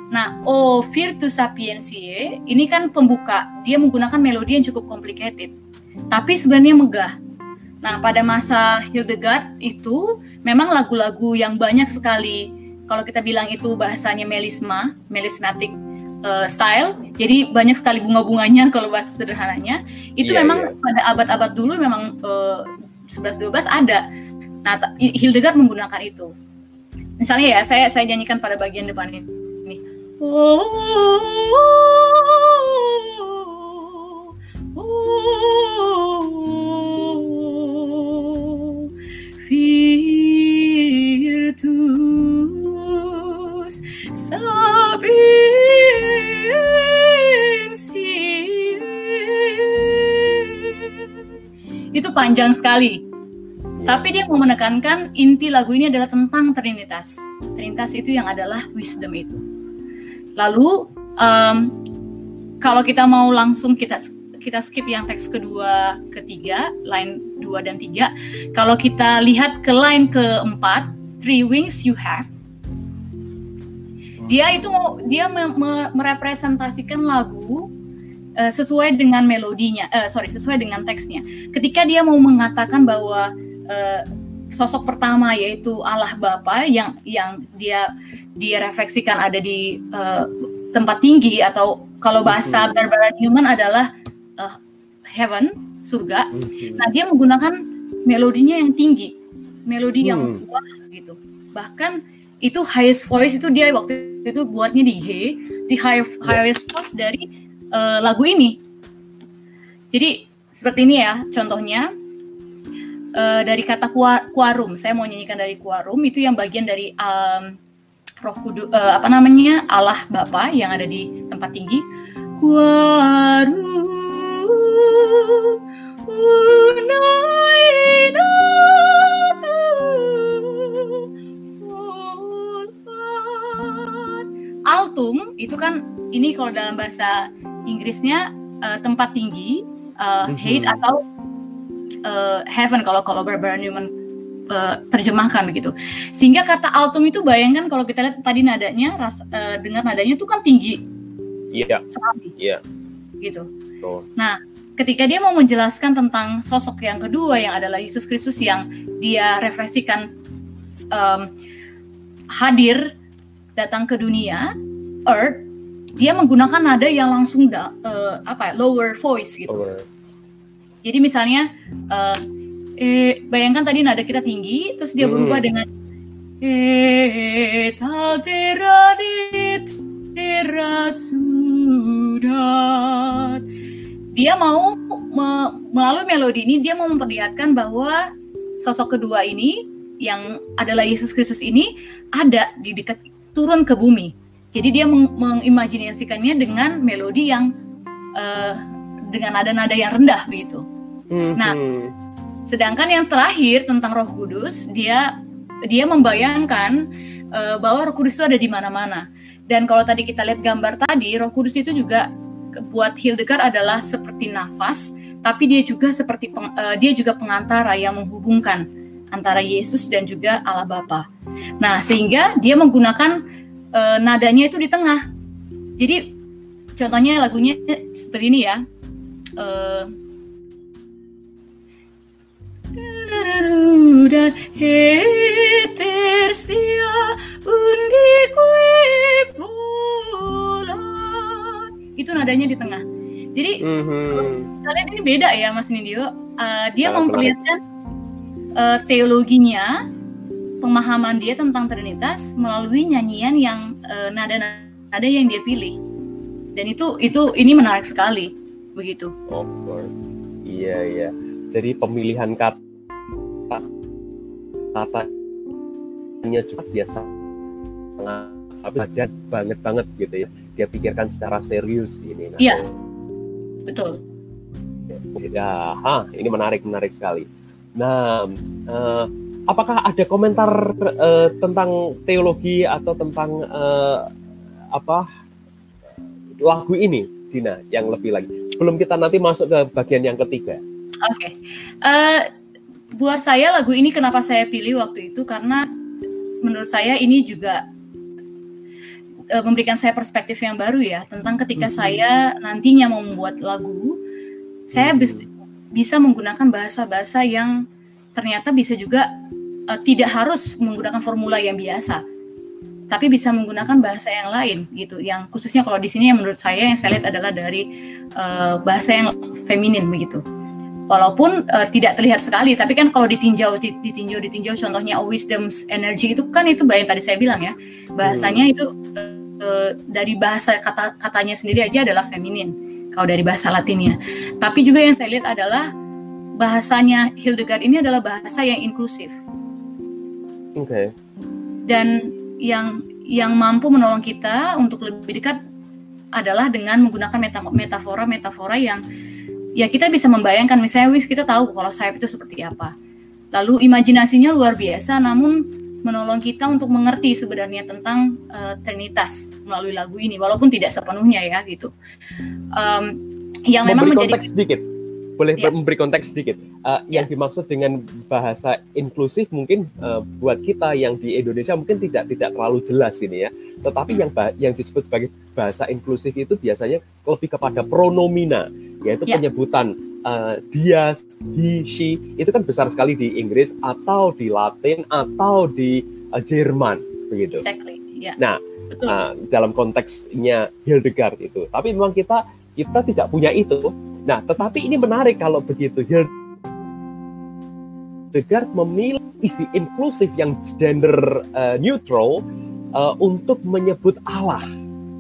Nah, o virtus sapientiae ini kan pembuka. Dia menggunakan melodi yang cukup complicated. Tapi sebenarnya megah Nah, pada masa Hildegard itu memang lagu-lagu yang banyak sekali kalau kita bilang itu bahasanya melisma, melismatic uh, style. Jadi banyak sekali bunga-bunganya *laughs* kalau bahasa sederhananya. Itu yeah, memang yeah. pada abad-abad dulu memang uh, 11 12 ada. Nah, Hildegard menggunakan itu. Misalnya ya, saya saya nyanyikan pada bagian depan ini. Oh, oh, oh, oh sapientia. Itu panjang sekali. Tapi dia mau menekankan inti lagu ini adalah tentang Trinitas. Trinitas itu yang adalah wisdom itu. Lalu um, kalau kita mau langsung kita kita skip yang teks kedua, ketiga, line dua dan tiga. Kalau kita lihat ke line keempat, three wings you have, dia itu mau dia me, me, merepresentasikan lagu uh, sesuai dengan melodinya, uh, sorry sesuai dengan teksnya. Ketika dia mau mengatakan bahwa uh, sosok pertama yaitu Allah Bapa yang yang dia dia refleksikan ada di uh, tempat tinggi atau kalau bahasa Barbara Newman adalah heaven, surga. Hmm. Nah, dia menggunakan melodinya yang tinggi, melodi hmm. yang kuat gitu. Bahkan itu highest voice itu dia waktu itu buatnya di G, di high, highest voice dari uh, lagu ini. Jadi seperti ini ya contohnya uh, dari kata kuarum. Saya mau nyanyikan dari kuarum itu yang bagian dari um, Roh Kudus uh, apa namanya Allah Bapa yang ada di tempat tinggi. Kuarum Altum itu kan ini kalau dalam bahasa Inggrisnya uh, tempat tinggi, uh, mm-hmm. atau uh, heaven kalau kalau Barbara Newman uh, terjemahkan begitu. Sehingga kata altum itu bayangkan kalau kita lihat tadi nadanya, ras, uh, dengar nadanya itu kan tinggi. Iya. Yeah. Iya. Yeah. Gitu. Oh. Nah, ketika dia mau menjelaskan tentang sosok yang kedua yang adalah Yesus Kristus yang dia refleksikan um, hadir datang ke dunia earth dia menggunakan nada yang langsung da, uh, apa ya, lower voice gitu lower. jadi misalnya uh, eh, bayangkan tadi nada kita tinggi terus dia berubah hmm. dengan et dia mau me, melalui melodi ini dia mau memperlihatkan bahwa sosok kedua ini yang adalah Yesus Kristus ini ada di dekat turun ke bumi. Jadi dia meng mengimajinasikannya dengan melodi yang uh, dengan nada-nada yang rendah begitu. Mm-hmm. Nah, sedangkan yang terakhir tentang Roh Kudus, dia dia membayangkan uh, bahwa Roh Kudus itu ada di mana-mana. Dan kalau tadi kita lihat gambar tadi, Roh Kudus itu juga buat Hildegard adalah seperti nafas, tapi dia juga seperti peng, uh, dia juga pengantara yang menghubungkan antara Yesus dan juga Allah Bapa. Nah, sehingga dia menggunakan uh, nadanya itu di tengah. Jadi contohnya lagunya seperti ini ya. Uh, itu nadanya di tengah. Jadi mm-hmm. kalian ini beda ya Mas Nindyo. Uh, dia memperlihatkan uh, teologinya pemahaman dia tentang Trinitas melalui nyanyian yang uh, nada-nada yang dia pilih. Dan itu itu ini menarik sekali begitu. Of course. Iya iya. Jadi pemilihan kata katanya juga biasa dan banget banget gitu ya. Dia pikirkan secara serius ini. Nah. Iya. Betul. Ya, ha, ini menarik menarik sekali. Nah, uh, apakah ada komentar uh, tentang teologi atau tentang uh, apa lagu ini, Dina, yang lebih lagi sebelum kita nanti masuk ke bagian yang ketiga? Oke, okay. uh, buat saya lagu ini kenapa saya pilih waktu itu karena menurut saya ini juga uh, memberikan saya perspektif yang baru ya tentang ketika hmm. saya nantinya mau membuat lagu, saya bis, bisa menggunakan bahasa-bahasa yang ternyata bisa juga uh, tidak harus menggunakan formula yang biasa tapi bisa menggunakan bahasa yang lain gitu. Yang khususnya kalau di sini yang menurut saya yang saya lihat adalah dari uh, bahasa yang feminin begitu. Walaupun uh, tidak terlihat sekali tapi kan kalau ditinjau ditinjau ditinjau contohnya wisdom's energy itu kan itu yang tadi saya bilang ya. Bahasanya itu uh, dari bahasa kata katanya sendiri aja adalah feminin kalau dari bahasa latinnya tapi juga yang saya lihat adalah bahasanya Hildegard ini adalah bahasa yang inklusif Oke. Okay. Dan yang yang mampu menolong kita untuk lebih dekat adalah dengan menggunakan metafora-metafora yang ya kita bisa membayangkan misalnya wis kita tahu kalau sayap itu seperti apa. Lalu imajinasinya luar biasa namun menolong kita untuk mengerti sebenarnya tentang uh, Trinitas melalui lagu ini walaupun tidak sepenuhnya ya gitu. Um, yang memang menjadi sedikit boleh yeah. memberi konteks sedikit. Uh, yeah. Yang dimaksud dengan bahasa inklusif mungkin uh, buat kita yang di Indonesia mungkin tidak tidak terlalu jelas ini ya. Tetapi mm. yang yang disebut sebagai bahasa inklusif itu biasanya lebih kepada pronomina, yaitu yeah. penyebutan uh, dia, he, she itu kan besar sekali di Inggris atau di Latin atau di uh, Jerman begitu. Exactly. Yeah. Nah, Uh, dalam konteksnya Hildegard itu. Tapi memang kita kita tidak punya itu Nah, tetapi ini menarik kalau begitu. Hildegard memilih isti inklusif yang gender uh, neutral uh, untuk menyebut Allah,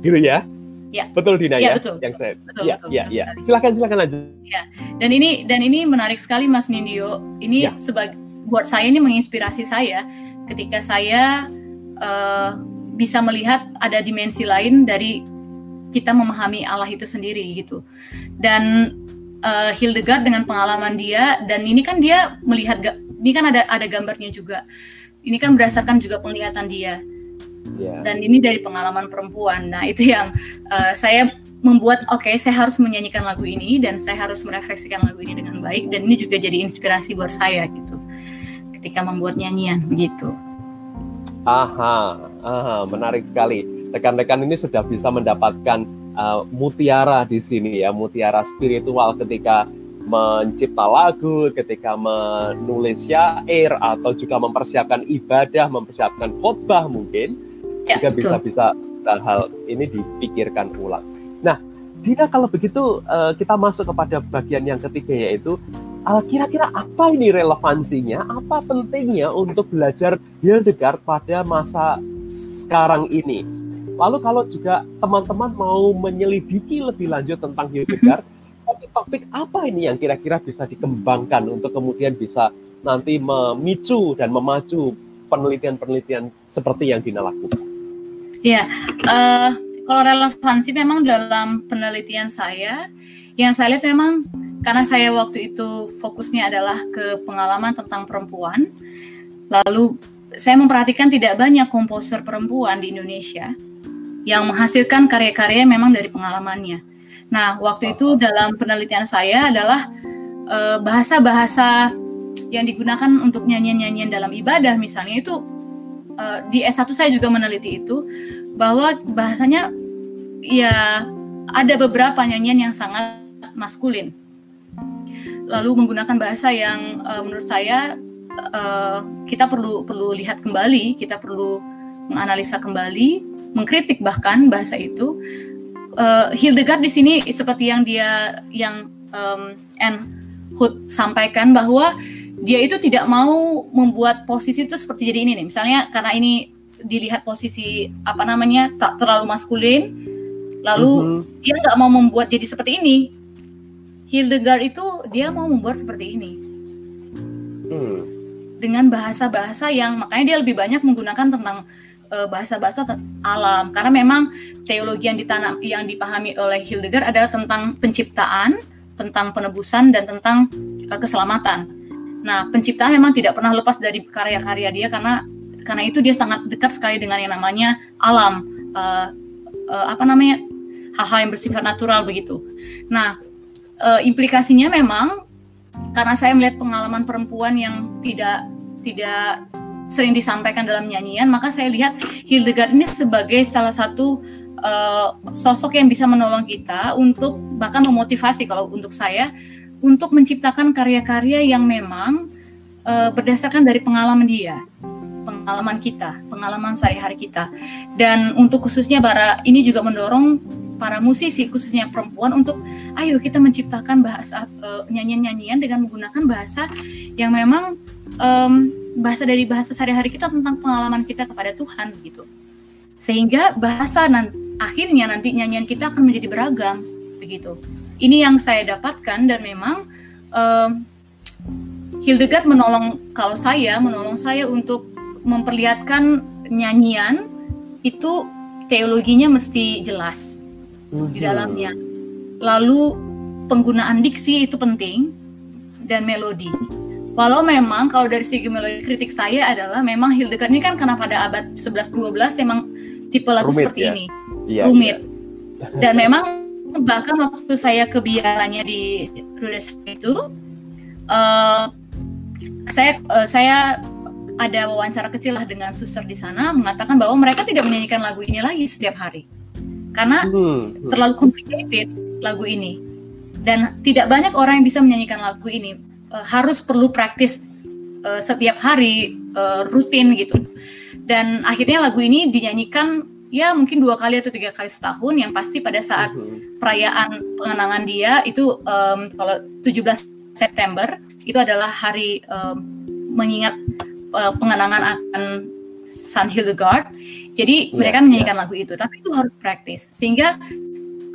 gitu ya? Ya. Betul Dina ya, ya, betul. yang saya. Betul, ya, betul, ya, betul ya. Silakan silakan lanjut. Ya. Dan ini dan ini menarik sekali Mas Nindyo. Ini ya. sebagai buat saya ini menginspirasi saya ketika saya uh, bisa melihat ada dimensi lain dari kita memahami Allah itu sendiri gitu dan uh, Hildegard dengan pengalaman dia dan ini kan dia melihat ini kan ada ada gambarnya juga ini kan berdasarkan juga penglihatan dia yeah. dan ini dari pengalaman perempuan. Nah itu yang uh, saya membuat oke okay, saya harus menyanyikan lagu ini dan saya harus merefleksikan lagu ini dengan baik dan ini juga jadi inspirasi buat saya gitu. Ketika membuat nyanyian begitu. Aha aha menarik sekali. Rekan-rekan ini sudah bisa mendapatkan uh, mutiara di sini ya, mutiara spiritual ketika mencipta lagu, ketika menulis syair atau juga mempersiapkan ibadah, mempersiapkan khotbah mungkin ya, juga bisa-bisa hal-hal ini dipikirkan ulang. Nah, Dina kalau begitu uh, kita masuk kepada bagian yang ketiga yaitu uh, kira-kira apa ini relevansinya, apa pentingnya untuk belajar Hildegard pada masa sekarang ini Lalu kalau juga teman-teman mau menyelidiki lebih lanjut tentang Hildegard, topik-topik apa ini yang kira-kira bisa dikembangkan untuk kemudian bisa nanti memicu dan memacu penelitian-penelitian seperti yang Dina lakukan? Ya, uh, kalau relevansi memang dalam penelitian saya, yang saya lihat memang karena saya waktu itu fokusnya adalah ke pengalaman tentang perempuan, lalu saya memperhatikan tidak banyak komposer perempuan di Indonesia yang menghasilkan karya-karya memang dari pengalamannya. Nah, waktu itu dalam penelitian saya adalah eh, bahasa-bahasa uh, yang digunakan untuk nyanyian-nyanyian dalam ibadah misalnya itu uh, di S1 saya juga meneliti itu bahwa bahasanya ya ada beberapa nyanyian yang sangat maskulin. Lalu menggunakan bahasa yang uh, menurut saya uh, kita perlu perlu lihat kembali, kita perlu menganalisa kembali, mengkritik bahkan bahasa itu uh, Hildegard di sini seperti yang dia yang um, Anne Hood sampaikan bahwa dia itu tidak mau membuat posisi itu seperti jadi ini nih. Misalnya karena ini dilihat posisi apa namanya tak terlalu maskulin, lalu mm -hmm. dia nggak mau membuat jadi seperti ini. Hildegard itu dia mau membuat seperti ini. Hmm. Dengan bahasa-bahasa yang makanya dia lebih banyak menggunakan tentang Eh, bahasa-bahasa alam karena memang teologi yang ditanam yang dipahami oleh Hildegard adalah tentang penciptaan, tentang penebusan dan tentang uh, keselamatan. Nah, penciptaan memang tidak pernah lepas dari karya-karya dia karena karena itu dia sangat dekat sekali dengan yang namanya alam, uh, uh, apa namanya hal-hal yang bersifat natural begitu. Nah, uh, implikasinya memang karena saya melihat pengalaman perempuan yang tidak tidak sering disampaikan dalam nyanyian, maka saya lihat Hildegard ini sebagai salah satu uh, sosok yang bisa menolong kita untuk bahkan memotivasi kalau untuk saya untuk menciptakan karya-karya yang memang uh, berdasarkan dari pengalaman dia, pengalaman kita, pengalaman sehari-hari kita. Dan untuk khususnya para ini juga mendorong para musisi khususnya perempuan untuk ayo kita menciptakan bahasa uh, nyanyian-nyanyian dengan menggunakan bahasa yang memang um, bahasa dari bahasa sehari-hari kita tentang pengalaman kita kepada Tuhan gitu. Sehingga bahasa nanti, akhirnya nanti nyanyian kita akan menjadi beragam begitu. Ini yang saya dapatkan dan memang um, Hildegard menolong kalau saya menolong saya untuk memperlihatkan nyanyian itu teologinya mesti jelas di mhm. dalamnya. Lalu penggunaan diksi itu penting dan melodi Walau memang kalau dari segi melodi kritik saya adalah memang Hildegard ini kan karena pada abad 11-12 memang tipe lagu rumit, seperti ya? ini iya, rumit iya. dan memang bahkan waktu saya ke biaranya di Rudes itu uh, saya uh, saya ada wawancara kecil lah dengan suster di sana mengatakan bahwa mereka tidak menyanyikan lagu ini lagi setiap hari karena hmm. hmm. terlalu complicated lagu ini dan tidak banyak orang yang bisa menyanyikan lagu ini uh, harus perlu praktis uh, setiap hari uh, rutin gitu dan akhirnya lagu ini dinyanyikan ya mungkin dua kali atau tiga kali setahun yang pasti pada saat mhm. perayaan pengenangan dia itu um, kalau 17 September itu adalah hari um, mengingat uh, pengenangan akan San Hildegard jadi yeah, mereka menyanyikan yeah. lagu itu tapi itu harus praktis sehingga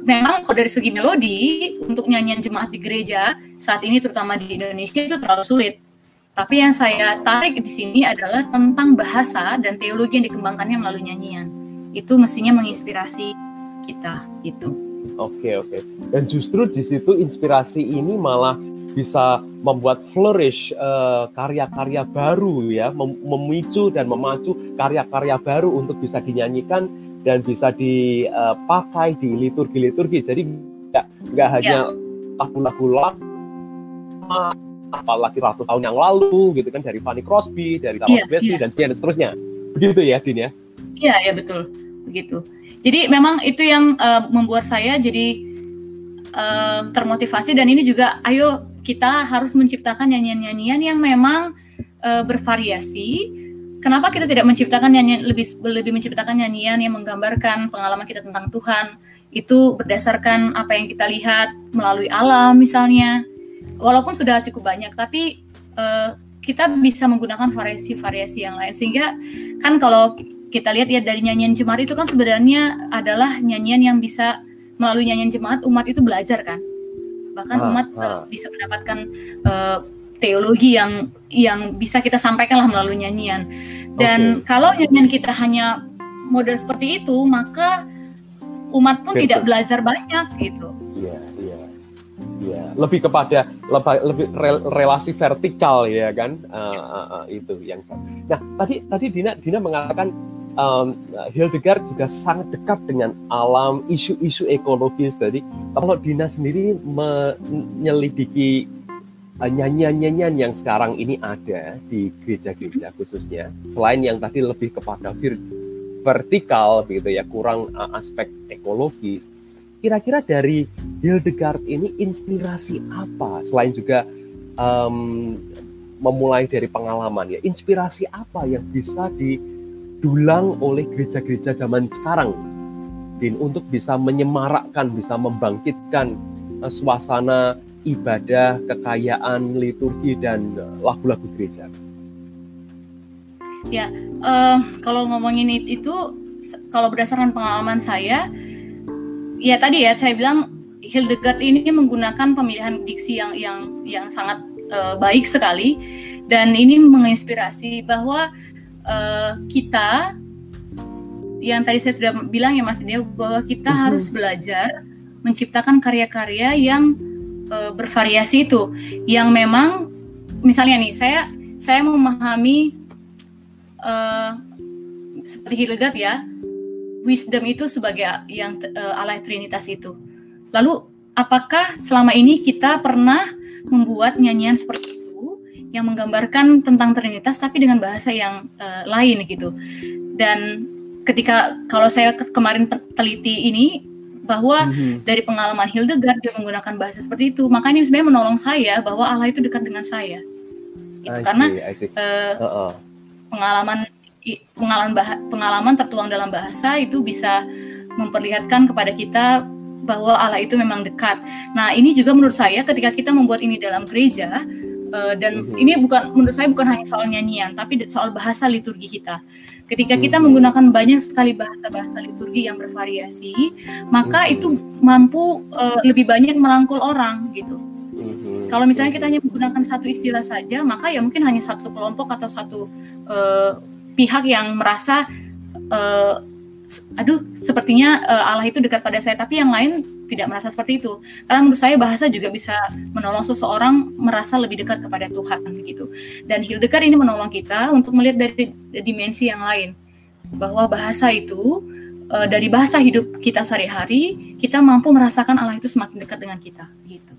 memang kalau dari segi melodi untuk nyanyian jemaat di gereja saat ini terutama di Indonesia itu terlalu sulit. Tapi yang saya tarik di sini adalah tentang bahasa dan teologi yang dikembangkannya melalui nyanyian. Itu mestinya menginspirasi kita itu. Oke oke. Dan justru di situ inspirasi ini malah bisa membuat flourish uh, karya-karya baru ya, mem memicu dan memacu karya-karya baru untuk bisa dinyanyikan dan bisa dipakai di liturgi-liturgi. Jadi nggak nggak ya. hanya lagu-lagu lama, apalagi ratus tahun yang lalu gitu kan dari Fanny Crosby, dari Charles yeah, Wesley yeah. dan seterusnya. Begitu ya, Din ya? Iya, ya betul. Begitu. Jadi memang itu yang uh, membuat saya jadi uh, termotivasi dan ini juga ayo kita harus menciptakan nyanyian-nyanyian yang memang uh, bervariasi. Kenapa kita tidak menciptakan nyanyian lebih lebih menciptakan nyanyian yang menggambarkan pengalaman kita tentang Tuhan? Itu berdasarkan apa yang kita lihat melalui alam misalnya. Walaupun sudah cukup banyak tapi uh, kita bisa menggunakan variasi-variasi yang lain. Sehingga kan kalau kita lihat ya dari nyanyian jemaat itu kan sebenarnya adalah nyanyian yang bisa melalui nyanyian jemaat umat itu belajar kan bahkan ah, umat ah. Uh, bisa mendapatkan uh, teologi yang yang bisa kita sampaikan lah melalui nyanyian. Dan okay. kalau nyanyian kita hanya model seperti itu, maka umat pun Betul. tidak belajar banyak gitu. Iya, iya. Iya, lebih kepada lebih, lebih relasi vertikal ya kan uh, uh, uh, itu yang Nah tadi tadi Dina Dina mengatakan um, Hildegard juga sangat dekat dengan alam isu-isu ekologis tadi. Kalau Dina sendiri menyelidiki uh, nyanyian-nyanyian yang sekarang ini ada di gereja-gereja khususnya, selain yang tadi lebih kepada vertikal begitu ya, kurang uh, aspek ekologis kira-kira dari Hildegard ini inspirasi apa selain juga um, memulai dari pengalaman ya inspirasi apa yang bisa didulang oleh gereja-gereja zaman sekarang Din untuk bisa menyemarakkan bisa membangkitkan uh, suasana ibadah kekayaan liturgi dan uh, lagu-lagu gereja. Ya uh, kalau ngomongin itu kalau berdasarkan pengalaman saya ya tadi ya saya bilang Hildegard ini menggunakan pemilihan diksi yang yang yang sangat uh, baik sekali. Dan ini menginspirasi bahwa uh, kita yang tadi saya sudah bilang ya Mas Dio bahwa kita uh-huh. harus belajar menciptakan karya-karya yang uh, bervariasi itu yang memang misalnya nih saya saya memahami uh, seperti Hildegard ya wisdom itu sebagai yang uh, Allah Trinitas itu. Lalu apakah selama ini kita pernah membuat nyanyian seperti yang menggambarkan tentang Trinitas tapi dengan bahasa yang uh, lain gitu. Dan ketika kalau saya ke kemarin teliti ini bahwa mm-hmm. dari pengalaman Hildegard dia menggunakan bahasa seperti itu, maka ini sebenarnya menolong saya bahwa Allah itu dekat dengan saya. Itu karena Uh, uh-uh. pengalaman pengalaman pengalaman tertuang dalam bahasa itu bisa memperlihatkan kepada kita bahwa Allah itu memang dekat. Nah, ini juga menurut saya ketika kita membuat ini dalam gereja uh, dan mm-hmm. ini bukan menurut saya bukan hanya soal nyanyian, tapi soal bahasa liturgi kita. Ketika kita mm-hmm. menggunakan banyak sekali bahasa-bahasa liturgi yang bervariasi, maka mm-hmm. itu mampu uh, lebih banyak merangkul orang gitu. Mm-hmm. Kalau misalnya kita hanya menggunakan satu istilah saja, maka ya mungkin hanya satu kelompok atau satu uh, pihak yang merasa uh, aduh sepertinya uh, Allah itu dekat pada saya tapi yang lain tidak merasa seperti itu. Karena menurut saya bahasa juga bisa menolong seseorang merasa lebih dekat kepada Tuhan begitu. Dan Hildegard ini menolong kita untuk melihat dari dimensi yang lain. Bahwa bahasa itu uh, dari bahasa hidup kita sehari-hari kita mampu merasakan Allah itu semakin dekat dengan kita gitu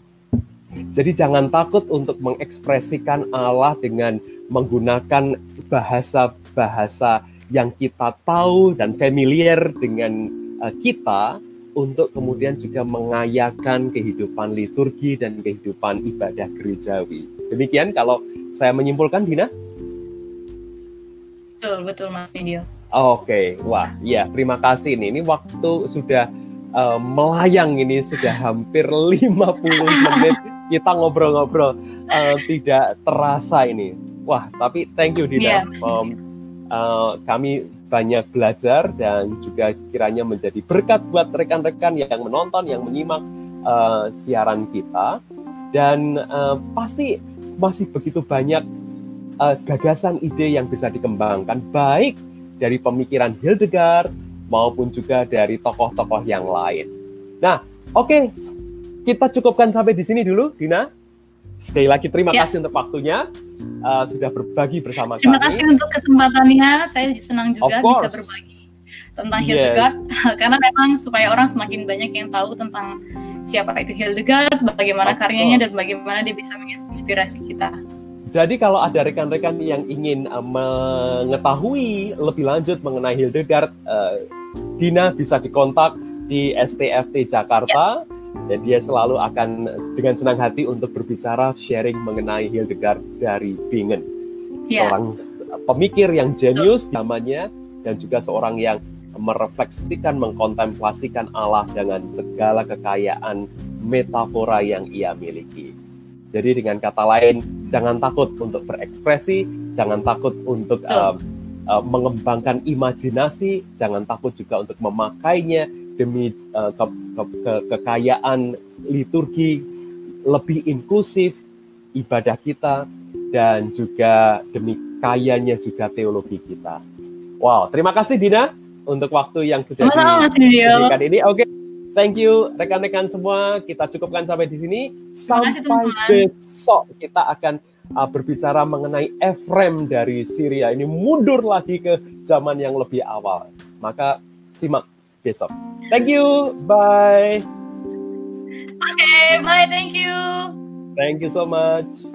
jadi jangan takut untuk mengekspresikan Allah dengan menggunakan bahasa-bahasa yang kita tahu dan familiar dengan uh, kita untuk kemudian juga mengayakan kehidupan liturgi dan kehidupan ibadah gerejawi. Demikian kalau saya menyimpulkan Dina. Betul, betul Mas Nidyo. Oke, okay. wah, ya terima kasih nih. Ini waktu sudah uh, melayang ini sudah hampir 50 *laughs* menit kita ngobrol-ngobrol uh, tidak terasa ini. Wah, tapi thank you Dina. Yeah, um, uh, kami banyak belajar dan juga kiranya menjadi berkat buat rekan-rekan yang menonton, yang menyimak uh, siaran kita. Dan uh, pasti masih begitu banyak uh, gagasan ide yang bisa dikembangkan, baik dari pemikiran Hildegard maupun juga dari tokoh-tokoh yang lain. Nah, oke, okay, kita cukupkan sampai di sini dulu, Dina. Sekali lagi terima ya. kasih untuk waktunya uh, sudah berbagi bersama terima kami. Terima kasih untuk kesempatannya. Saya senang juga bisa berbagi tentang yes. Hildegard *laughs* karena memang supaya orang semakin banyak yang tahu tentang siapa itu Hildegard, bagaimana of karyanya course. dan bagaimana dia bisa menginspirasi kita. Jadi kalau ada rekan-rekan yang ingin uh, mengetahui lebih lanjut mengenai Hildegard, uh, Dina bisa dikontak di STFT Jakarta. Ya dan dia selalu akan dengan senang hati untuk berbicara sharing mengenai Hildegard dari Bingen yeah. seorang pemikir yang jenius zamannya dan juga seorang yang merefleksikan mengkontemplasikan Allah dengan segala kekayaan metafora yang ia miliki. Jadi dengan kata lain, jangan takut untuk berekspresi, jangan takut untuk uh, uh, mengembangkan imajinasi, jangan takut juga untuk memakainya demi uh, ke, ke, ke, kekayaan liturgi lebih inklusif ibadah kita dan juga demi kayanya juga teologi kita. Wow, terima kasih Dina. untuk waktu yang sudah diberikan ini. Oke. Okay. Thank you rekan-rekan semua. Kita cukupkan sampai di sini. Sampai besok kita akan uh, berbicara mengenai Efrem dari Syria. Ini mundur lagi ke zaman yang lebih awal. Maka simak besok. Thank you. Bye. Okay, bye. Thank you. Thank you so much.